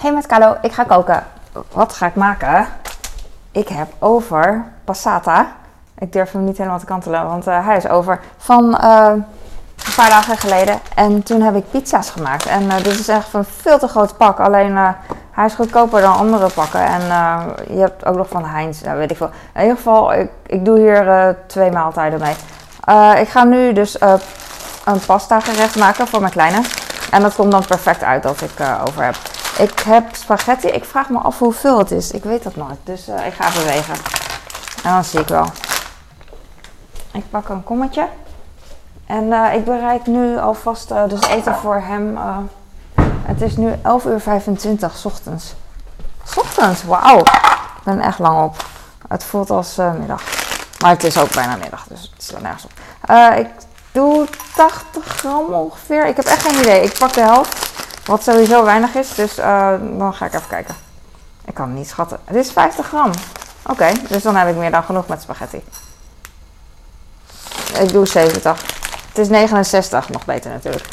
Hey met Carlo, ik ga koken. Wat ga ik maken? Ik heb over passata. Ik durf hem niet helemaal te kantelen, want uh, hij is over van uh, een paar dagen geleden. En toen heb ik pizza's gemaakt. En uh, dit is echt een veel te groot pak. Alleen hij is goedkoper dan andere pakken. En je hebt ook nog van Heinz, nou, weet ik veel. In ieder geval, ik, ik doe hier twee maaltijden mee. ik ga nu dus een pasta gerecht maken voor mijn kleine. En dat komt dan perfect uit dat ik over heb. Ik heb spaghetti. Ik vraag me af hoeveel het is. Ik weet dat nooit. Dus uh, ik ga even wegen. En dan zie ik wel. Ik pak een kommetje. En uh, ik bereid nu alvast uh, dus eten voor hem. het is nu 11.25 uur 25 s ochtends. S ochtends, wauw. Ik ben echt lang op. Het voelt als middag. Maar het is ook bijna middag, dus het is nergens op. ik doe 80 gram ongeveer. Ik heb echt geen idee. Ik pak de helft. Wat sowieso weinig is, dus uh, dan ga ik even kijken. Ik kan het niet schatten. Het is 50 gram. Oké, dus dan heb ik meer dan genoeg met spaghetti. Ik doe 70. Het is 69, nog beter natuurlijk.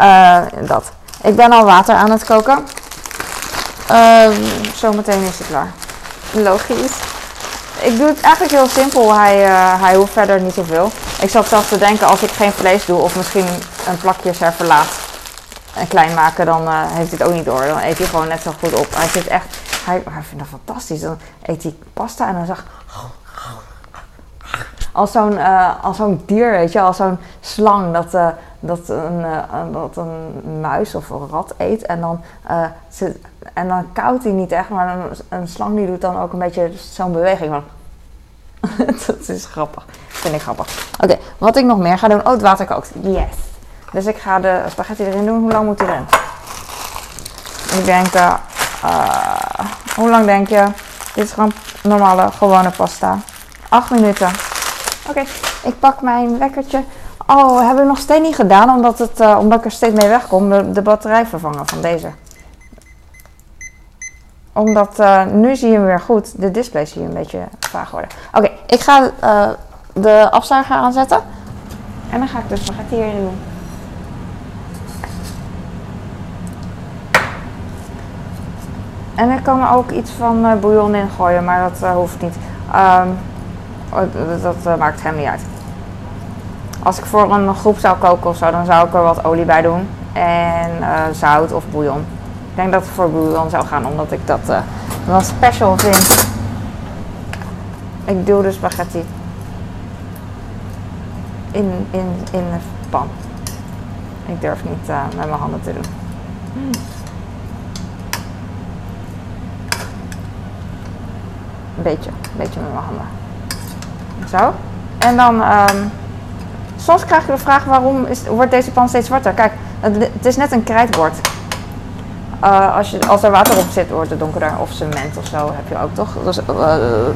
Uh, dat. Ik ben al water aan het koken. Uh, zometeen is het klaar. Logisch. Ik doe het eigenlijk heel simpel. Hij, uh, hij hoeft verder niet zoveel. Ik zat zelfs te denken als ik geen vlees doe of misschien een plakje serverlaat en klein maken, dan uh, heeft het ook niet door. Dan eet hij gewoon net zo goed op. Hij zit echt, hij, hij vindt dat fantastisch. Dan eet hij pasta en dan zag als zo'n uh, als zo'n dier, weet je, als zo'n slang dat, uh, dat, een, dat een muis of een rat eet. En dan, zit, en dan koudt hij niet echt, maar een, een slang die doet dan ook een beetje zo'n beweging van. dat is grappig. Vind ik grappig. Oké, wat ik nog meer ga doen. Oh, het water kookt. Yes. Dus ik ga de spaghetti erin doen. Hoe lang moet die erin? Ik denk, uh, hoe lang denk je? Dit is gewoon normale, gewone pasta. 8 minuten. Oké, ik pak mijn wekkertje. Oh, hebben we nog steeds niet gedaan, omdat, het, uh, omdat ik er steeds mee wegkom. De, batterij vervangen van deze. Omdat nu zie je hem weer goed. De display zie je een beetje vaag worden. Oké, ik ga de afzuiger aanzetten. En dan ga ik de spaghetti hierin doen. En ik kan er ook iets van uh, bouillon in gooien, maar dat uh, hoeft niet. Um, dat uh, maakt hem niet uit. Als ik voor een groep zou koken of zo, dan zou ik er wat olie bij doen. En zout of bouillon. Ik denk dat het voor bouillon zou gaan, omdat ik dat wel special vind. Ik doe de spaghetti in, in, in de pan. Ik durf niet met mijn handen te doen. Mm. Een beetje, een beetje met mijn handen. Zo. En dan, um, soms krijg je de vraag waarom is, wordt deze pan steeds zwarter. Kijk, het, is net een krijtbord. Uh, als, je, als er water op zit, wordt het donkerder. Of cement of zo heb je ook toch? Dus, uh,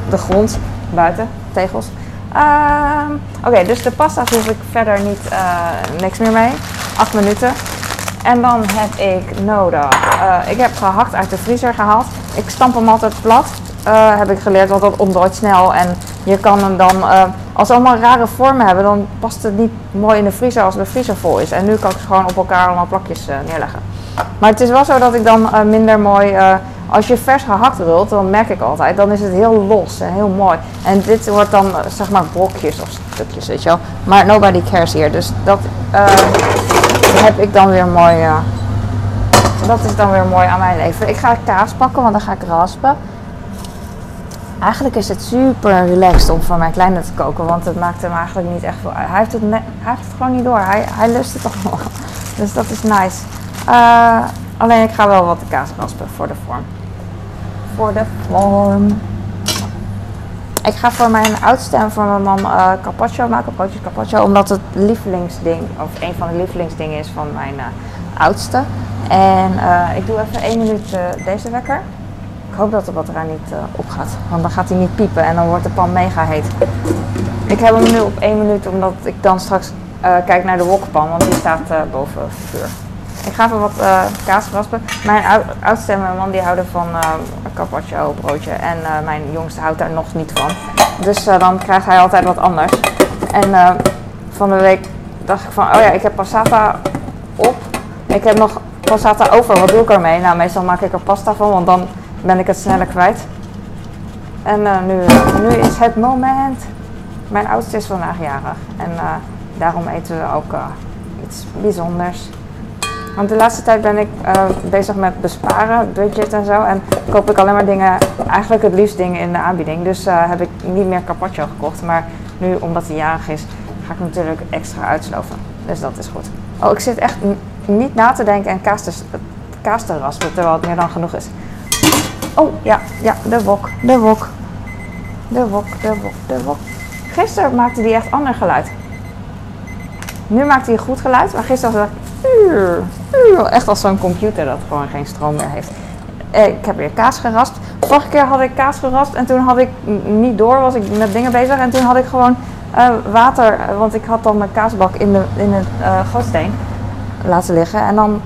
de grond buiten, tegels. Uh, Oké, dus de pasta's hoef ik verder niet uh, niks meer mee. 8 minuten. En dan heb ik nodig. ik heb gehakt uit de vriezer gehaald. Ik stamp hem altijd plat. Uh, heb ik geleerd, want dat ontdooit snel. En je kan hem dan, uh, als ze allemaal rare vormen hebben, dan past het niet mooi in de vriezer als de vriezer vol is. En nu kan ik ze gewoon op elkaar allemaal plakjes uh, neerleggen. Maar het is wel zo dat ik dan minder mooi, als je vers gehakt rult, dan merk ik altijd, dan is het heel los en heel mooi. En dit wordt dan zeg maar brokjes of stukjes, weet je wel. Maar nobody cares hier, dus dat heb ik dan weer mooi, dat is dan weer mooi aan mijn leven. Ik ga kaas pakken, want dan ga ik raspen. Eigenlijk is het super relaxed om voor mijn kleine te koken, want het maakt hem eigenlijk niet echt veel uit. Hij heeft het, hij heeft gewoon niet door. Hij, hij lust het toch wel. Dus dat is nice. Uh, alleen ik ga wel wat kaas raspen voor de vorm. Voor de vorm. Ik ga voor mijn oudste en voor mijn man uh, carpaccio maken, broodjes carpaccio, omdat het lievelingsding, of een van de lievelingsdingen is van mijn uh, oudste. En ik doe even één minuut deze wekker. Ik hoop dat de batterij niet uh, opgaat, want dan gaat hij niet piepen en dan wordt de pan mega heet. Ik heb hem nu op 1 minuut, omdat ik dan straks uh, kijk naar de wokpan, want die staat uh, boven vuur. Ik ga even wat kaas raspen. Mijn oudste en mijn man die houden van carpaccio broodje en mijn jongste houdt daar nog niet van. Dus dan krijgt hij altijd wat anders. En van de week dacht ik van, oh ja, ik heb passata op. Ik heb nog passata over, wat doe ik ermee? Nou, meestal maak ik er pasta van, want dan ben ik het sneller kwijt. En eh, nu, nu is het moment. Mijn oudste is vandaag jarig. En uh, daarom eten we ook uh, iets bijzonders. Want de laatste tijd ben ik bezig met besparen, budget en zo. En koop ik alleen maar dingen, eigenlijk het liefst dingen in de aanbieding. Dus heb ik niet meer carpaccio gekocht. Maar nu, omdat hij jarig is, ga ik natuurlijk extra uitsloven. Dus dat is goed. Oh, ik zit echt niet na te denken en kaas te, te raspen, terwijl het meer dan genoeg is. Oh, ja, ja, de wok, de wok. De wok, de wok, de wok. Gisteren maakte die echt ander geluid. Nu maakt hij een goed geluid, maar gisteren was het echt als zo'n computer dat gewoon geen stroom meer heeft. Eh, ik heb weer kaas gerast. Vorige keer had ik kaas gerast en toen had ik niet door, was ik met dingen bezig. En toen had ik gewoon uh, water, want ik had dan mijn kaasbak in, de, in het uh, laten liggen. En dan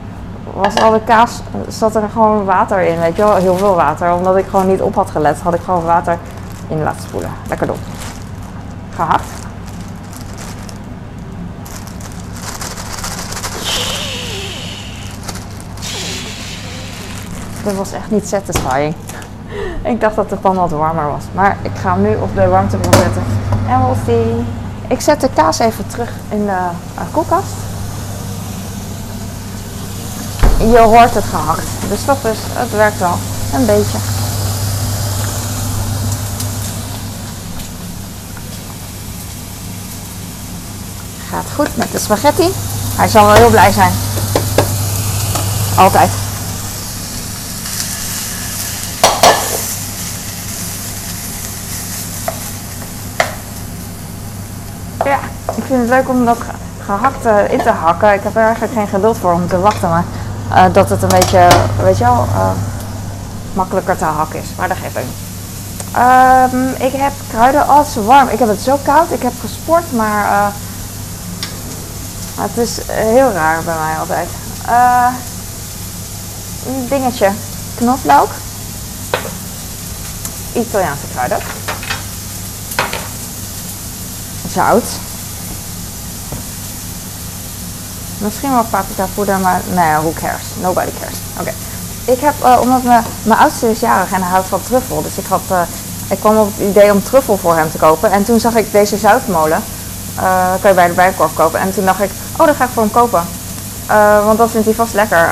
was al de kaas, zat er gewoon water in, weet je wel, heel veel water. Omdat ik gewoon niet op had gelet, had ik gewoon water in laten spoelen. Lekker dom. Gehakt. Dat was echt niet satisfying. ik dacht dat de pan wat warmer was. Maar ik ga hem nu op de warmtebron zetten. En we'll see. Ik zet de kaas even terug in de uh, koelkast. Je hoort het gehakt. Dus dat is, het werkt wel. Een beetje. Gaat goed met de spaghetti. Hij zal wel heel blij zijn. Altijd. Ja, ik vind het leuk om dat gehakt in te hakken. Ik heb er eigenlijk geen geduld voor om te wachten, maar uh, dat het een beetje, weet je wel, uh, makkelijker te hakken is. Maar dat geeft ook. Um, ik heb kruiden als warm. Ik heb het zo koud. Ik heb gesport, maar uh, het is heel raar bij mij altijd. dingetje. Knoflook. Italiaanse kruiden zout. Misschien wel paprika poeder, maar nee, who cares? Nobody cares. Oké. Ik heb, uh, omdat mijn, mijn oudste is jarig en hij houdt van truffel. Dus ik, had, uh, ik kwam op het idee om truffel voor hem te kopen. En toen zag ik deze zoutmolen. Uh, kan je bij de Bijenkorf kopen. En toen dacht ik, oh, dat ga ik voor hem kopen. want dat vindt hij vast lekker.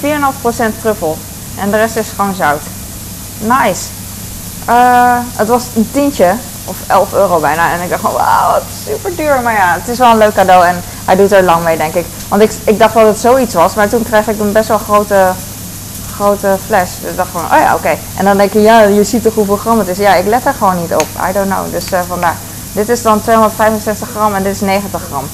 4,5% truffel. En de rest is gewoon zout. Nice. het was een tientje of 11 euro bijna. En ik dacht van wauw, super duur. Maar ja, het is wel een leuk cadeau en hij doet er lang mee, denk ik. Want ik, ik dacht dat het zoiets was, maar toen kreeg ik een best wel grote, grote fles. Dus ik dacht van, oh ja, oké. En dan denk je, ja, je ziet toch hoeveel gram het is. Ja, ik let er gewoon niet op. I don't know. Dus uh, vandaar. Dit is dan 265 gram en dit is 90 gram.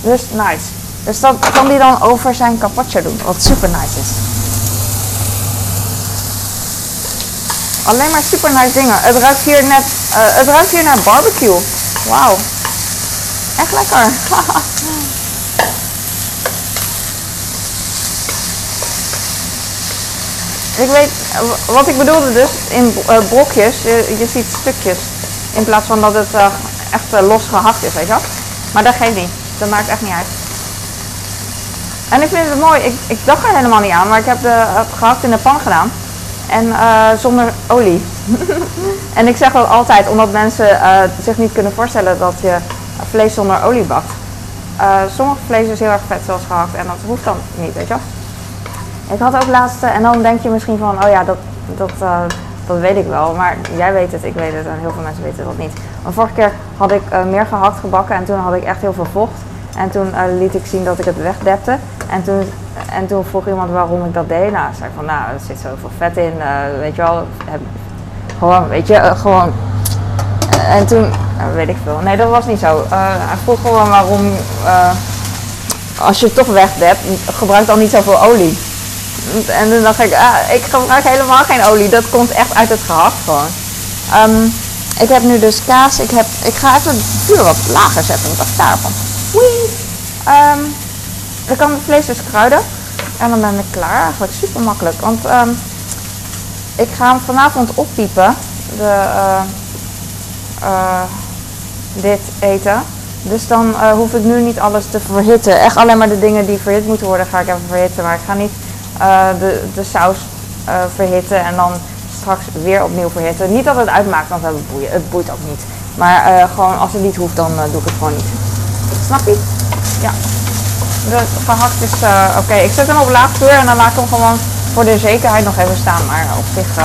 Dus nice. Dus dat kan hij dan over zijn carpaccio doen, wat super nice is. Alleen maar super nice dingen. Het ruikt hier net, uh, het ruikt hier naar barbecue. Wauw. Echt lekker. ik weet, wat ik bedoelde dus, in uh, brokjes, je, ziet stukjes. In plaats van dat het uh, echt los gehakt is, weet je wel. Maar dat geeft niet. Dat maakt echt niet uit. En ik vind het mooi, ik, ik dacht er helemaal niet aan, maar ik heb het gehakt in de pan gedaan. En zonder olie. en ik zeg dat altijd omdat mensen zich niet kunnen voorstellen dat je vlees zonder olie bakt. Uh, sommige vlees is heel erg vet zoals gehakt en dat hoeft dan niet, weet je wel. Ik had ook laatste, en dan denk je misschien van, oh ja, dat, dat, dat weet ik wel. Maar jij weet het, ik weet het en heel veel mensen weten dat niet. Want vorige keer had ik meer gehakt gebakken en toen had ik echt heel veel vocht. En toen liet ik zien dat ik het wegdepte. En toen en toen vroeg iemand waarom ik dat deed. Nou, zei ik van, nou, er zit zoveel vet in, weet je wel. gewoon, weet je, gewoon. En toen, weet ik veel. Nee, dat was niet zo. hij vroeg gewoon waarom, als je toch wegdept, gebruik dan niet zoveel olie. En toen dacht ik, ah, ik gebruik helemaal geen olie. Dat komt echt uit het gehakt gewoon. Um, ik heb nu dus kaas. Ik, heb, ik ga even het vuur wat lager zetten. Wat dacht daarvan? Wee! Um, dan kan het vlees dus kruiden. En dan ben ik klaar. Eigenlijk super makkelijk. Want um, ik ga hem vanavond oppiepen. De, uh, uh, dit eten. Dus dan eh, hoef ik nu niet alles te verhitten. Echt alleen maar de dingen die verhit moeten worden, ga ik even verhitten. Maar ik ga niet eh, de, de saus uh, verhitten en dan straks weer opnieuw verhitten. Niet dat het uitmaakt, want het boeit, het boeit ook niet. Maar gewoon als het niet hoeft, dan doe ik het gewoon niet. Snap je? Ja. De gehakt is oké. Ik zet hem op laag vuur en dan laat ik hem gewoon voor de zekerheid nog even staan. Maar op zich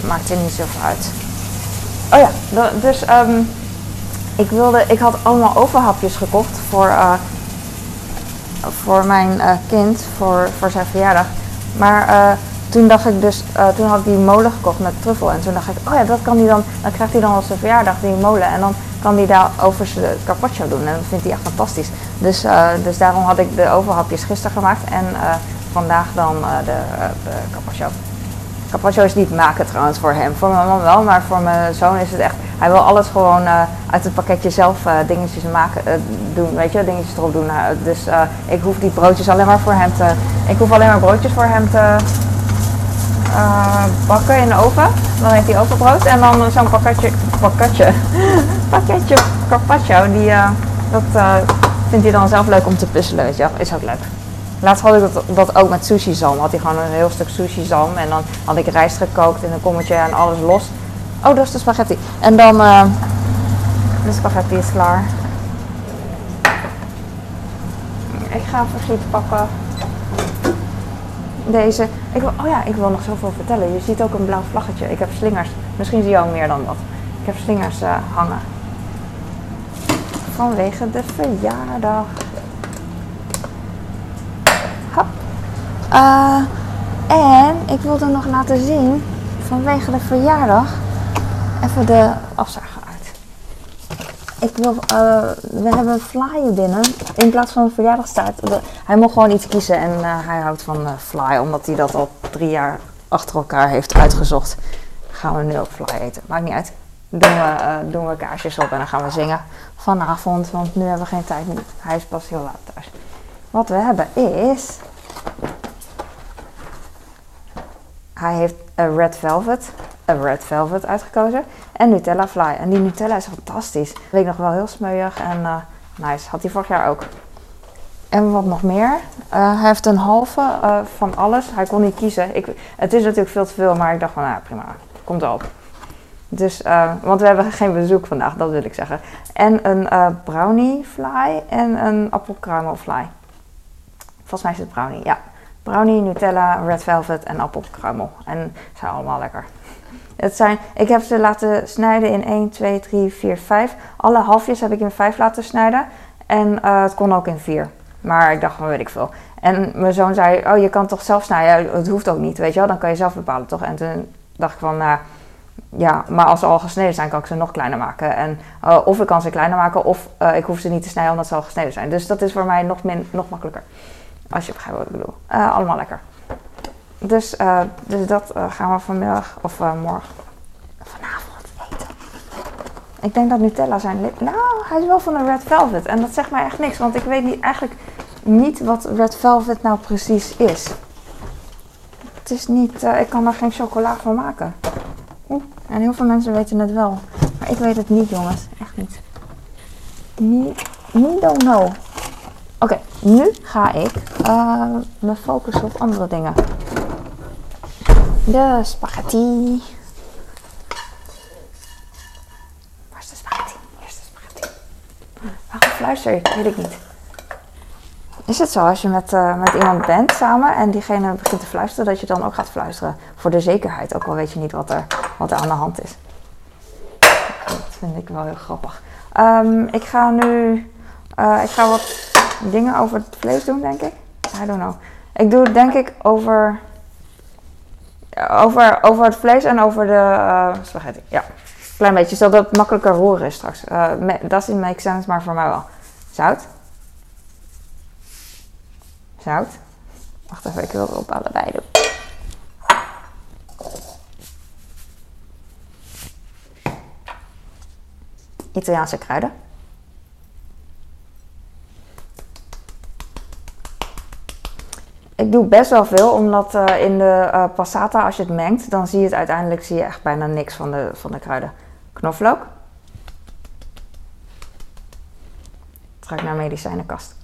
maakt het niet zoveel uit. Oh ja, dus um, ik, wilde, ik had allemaal overhapjes gekocht voor, uh, voor mijn uh, kind, voor, voor zijn verjaardag. Maar uh, toen dacht ik dus, toen had ik die molen gekocht met truffel. En toen dacht ik, oh ja, dat kan hij dan, dan krijgt hij dan als zijn verjaardag die molen. En dan kan hij daar over zijn carpaccio doen. En dat vindt hij echt fantastisch. Dus, dus daarom had ik de overhapjes gisteren gemaakt. En vandaag dan de, de carpaccio. Carpaccio is niet maken trouwens voor hem. Voor mijn man wel, maar voor mijn zoon is het echt... Hij wil alles gewoon uh, uit het pakketje zelf uh, dingetjes maken, uh, doen, weet je, dingetjes erop doen. dus ik hoef die broodjes alleen maar voor hem te... Ik hoef alleen maar broodjes voor hem te bakken in de oven. Dan heeft hij overbrood. En dan zo'n pakketje, pakketje, pakketje carpaccio, die, dat vindt hij dan zelf leuk om te puzzelen, weet je Is ook leuk. Laatst had ik dat, ook met sushi zalm. Had hij gewoon een heel stuk sushi zalm. En dan had ik rijst gekookt in een kommetje en alles los. Oh, dat is de spaghetti. En dan, uh, de spaghetti is klaar. Ik ga verschiet pakken. Deze. Ik wil, oh ja, ik wil nog zoveel vertellen. Je ziet ook een blauw vlaggetje. Ik heb slingers. Misschien zie je al meer dan dat. Ik heb slingers uh, hangen. Vanwege de verjaardag. Uh, en ik wilde nog laten zien, vanwege de verjaardag, even de afzuiger uit. Ik wil, uh, we hebben een flyer binnen. In plaats van een verjaardagstaart. Hij mocht gewoon iets kiezen en uh, hij houdt van fly, omdat hij dat al drie jaar achter elkaar heeft uitgezocht. Gaan we nu ook fly eten. Maakt niet uit. Doen we, doen we kaarsjes op en dan gaan we zingen vanavond, want nu hebben we geen tijd. Hij is pas heel laat thuis. Wat we hebben is hij heeft een Red Velvet, een Red Velvet uitgekozen en Nutella Fly. En die Nutella is fantastisch. Weet nog wel heel smeuig en uh, nice. Had hij vorig jaar ook. En wat nog meer? Uh, hij heeft een halve uh, van alles. Hij kon niet kiezen. Ik, het is natuurlijk veel te veel, maar ik dacht van, nou prima, komt op. Dus, want we hebben geen bezoek vandaag, dat wil ik zeggen. En een brownie fly en een appelkruimel fly. Volgens mij is het brownie, ja brownie, Nutella, red velvet en appelkruimel. En ze zijn allemaal lekker. Het zijn, ik heb ze laten snijden in 1, 2, 3, 4, 5. Alle halfjes heb ik in 5 laten snijden. En uh, het kon ook in 4. Maar ik dacht van weet ik veel. En mijn zoon zei, oh je kan toch zelf snijden? Het hoeft ook niet, weet je wel. Dan kan je zelf bepalen toch? En toen dacht ik van, nou ja, maar als ze al gesneden zijn, kan ik ze nog kleiner maken. En, uh, of ik kan ze kleiner maken, of uh, ik hoef ze niet te snijden omdat ze al gesneden zijn. Dus dat is voor mij nog, min, nog makkelijker. Als je begrijpt wat ik bedoel. Uh, allemaal lekker. Dus, uh, dus dat uh, gaan we vanmiddag of morgen vanavond eten. Ik denk dat Nutella zijn lip. Nou, hij is wel van een Red Velvet. En dat zegt mij echt niks. Want ik weet niet, eigenlijk niet wat Red Velvet nou precies is. Het is niet, ik kan er geen chocola van maken. Oeh, en heel veel mensen weten het wel. Maar ik weet het niet, jongens. Echt niet. Niet, niet don't know. Oké, nu ga ik uh, me focussen op andere dingen. De spaghetti. Waar is de spaghetti? Hier is de spaghetti. Waarom fluister ik? Weet ik niet. Is het zo als je met, uh, met iemand bent samen en diegene begint te fluisteren, dat je dan ook gaat fluisteren? Voor de zekerheid, ook al weet je niet wat er, wat er aan de hand is. Dat vind ik wel heel grappig. Um, ik ga nu. Uh, ik ga wat dingen over het vlees doen, denk ik. I don't know. Ik doe het denk ik over, over, over het vlees en over de uh, spaghetti. Ja, klein beetje, zodat het makkelijker roeren is straks. Uh, dat uh, make sense, maar voor mij wel. Zout. Zout. Wacht even, ik wil het op allebei doen. Italiaanse kruiden. Ik doe best wel veel, omdat uh, in de uh, passata, als je het mengt, dan zie je het uiteindelijk zie je echt bijna niks van de, van de kruiden. Knoflook. Ruikt naar medicijnenkast.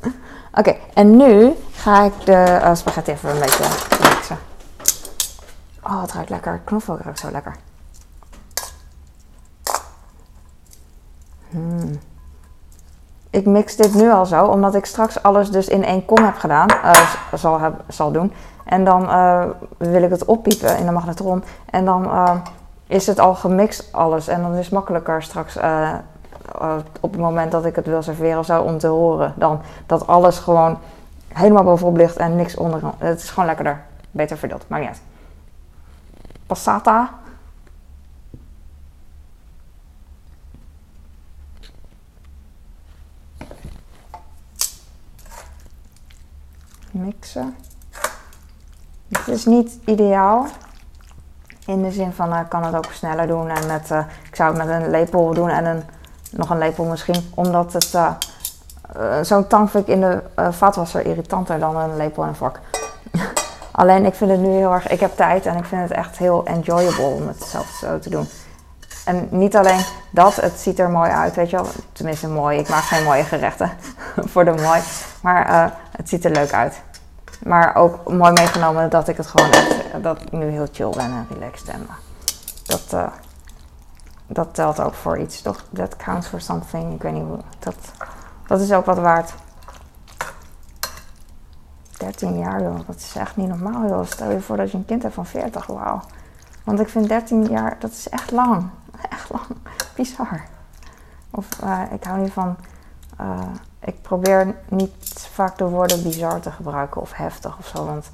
Oké, en nu ga ik de uh, spaghetti even een beetje mixen. Oh, het ruikt lekker. Knoflook ruikt zo lekker. Hmm. Ik mix dit nu al zo, omdat ik straks alles dus in één kom heb gedaan, uh, zal, zal doen. En dan uh, wil ik het oppiepen in de magnetron. En dan uh, is het al gemixt alles. En dan is het makkelijker straks op het moment dat ik het wil serveren of zo om te horen. Dan dat alles gewoon helemaal bovenop ligt en niks onder. Het is gewoon lekkerder. Beter verdeeld, maakt niet uit. Passata. Mixen. Het is niet ideaal. In de zin van, ik uh, kan het ook sneller doen. En met, uh, ik zou het met een lepel doen en een, nog een lepel misschien. Omdat het, uh, zo'n tang vind ik in de vaatwasser irritanter dan een lepel en een vork. Alleen ik vind het nu heel erg, ik heb tijd en ik vind het echt heel enjoyable om het zelf zo te doen. En niet alleen dat, het ziet er mooi uit, weet je wel. Tenminste mooi, ik maak geen mooie gerechten voor de mooi. Maar het ziet er leuk uit. Maar ook mooi meegenomen dat ik het gewoon echt, dat ik nu heel chill ben en relaxed. En dat, uh, dat telt ook voor iets, toch? That counts for something. Ik weet niet hoe, dat, dat is ook wat waard. 13 jaar, joh. Dat is echt niet normaal, joh. Stel je voor dat je een kind hebt van 40, wauw. Want ik vind 13 jaar, dat is echt lang. Echt lang. Bizar. Of uh, ik hou niet van... Uh, ik probeer niet vaak de woorden bizar te gebruiken of heftig of zo. Want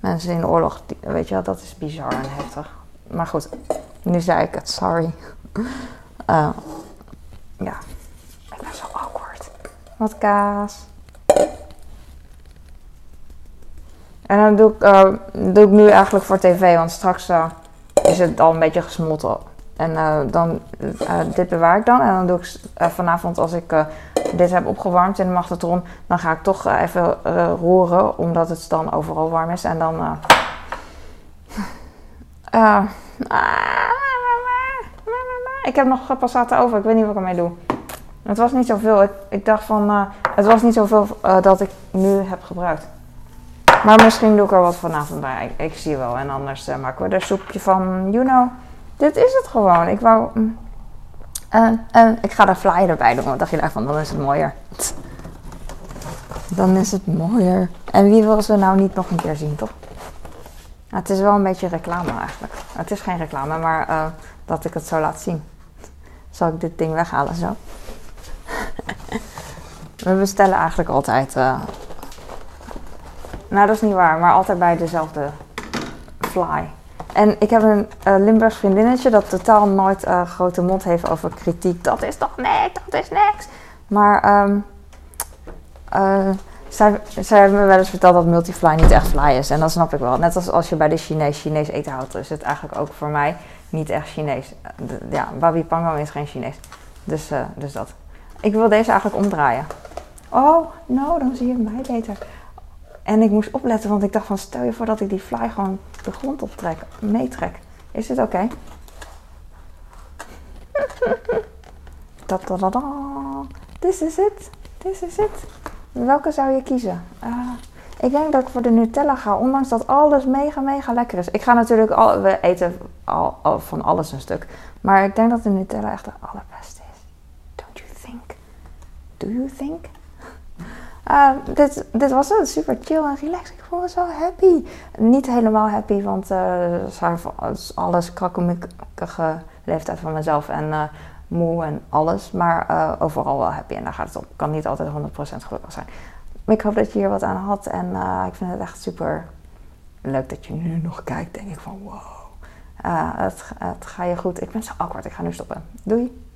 mensen in oorlog, weet je wel, dat is bizar en heftig. Maar goed, nu zei ik het, sorry. Uh, ja, ik ben zo awkward. Wat kaas. En dan doe ik, uh, doe ik nu eigenlijk voor tv, want straks is het al een beetje gesmolten. En dan, dit bewaar ik dan. En dan doe ik vanavond als ik dit heb opgewarmd in de magnetron, dan ga ik toch eh, even uh, roeren, omdat het dan overal warm is. En dan. Uh, ik heb nog passata over, ik weet niet wat ik ermee doe. Het was niet zoveel. Ik, ik dacht van. het was niet zoveel dat ik nu heb gebruikt. Maar misschien doe ik er wat vanavond bij. Ik, zie wel. En anders maken we er soepje van. You know. Dit is het gewoon. Ik wou. Mm, en ik ga daar flyer erbij doen. Wat dacht je daarvan? Dan is het mooier. Dan is het mooier. En wie wil ze nou niet nog een keer zien, toch? Nou, het is wel een beetje reclame eigenlijk. Het is geen reclame, maar uh, dat ik het zo laat zien. Zal ik dit ding weghalen zo? We bestellen eigenlijk altijd. Uh... Nou, dat is niet waar, maar altijd bij dezelfde fly. En ik heb een uh, Limburgs vriendinnetje dat totaal nooit uh, grote mond heeft over kritiek. Dat is toch niks, dat is niks. Maar um, uh, zij, zij hebben me wel eens verteld dat multifly niet echt fly is. En dat snap ik wel. Net als als je bij de Chinees Chinees eten houdt, is het eigenlijk ook voor mij niet echt Chinees. Ja, babi pangang is geen Chinees. Dus, dus dat. Ik wil deze eigenlijk omdraaien. Oh, nou, dan zie je mij beter. En ik moest opletten, want ik dacht van stel je voor dat ik die fly gewoon de grond optrek, meetrek. Is dit oké? Okay? This is it. This is it. Welke zou je kiezen? Uh, ik denk dat ik voor de Nutella ga, ondanks dat alles mega, mega lekker is. Ik ga natuurlijk, al, we eten al, van alles een stuk. Maar ik denk dat de Nutella echt de allerbeste is. Don't you think? Do you think? Uh, dit, dit was het, super chill en relaxed. Ik voel me zo happy. Niet helemaal happy, want uh, alles krakkemikkige leeftijd van mezelf en uh, moe en alles. Maar uh, overal wel happy en daar gaat het om. Ik kan niet altijd 100% gelukkig zijn. Ik hoop dat je hier wat aan had en ik vind het echt super leuk dat je nu nog kijkt. Denk ik van wow, het, het gaat je goed. Ik ben zo awkward, ik ga nu stoppen. Doei!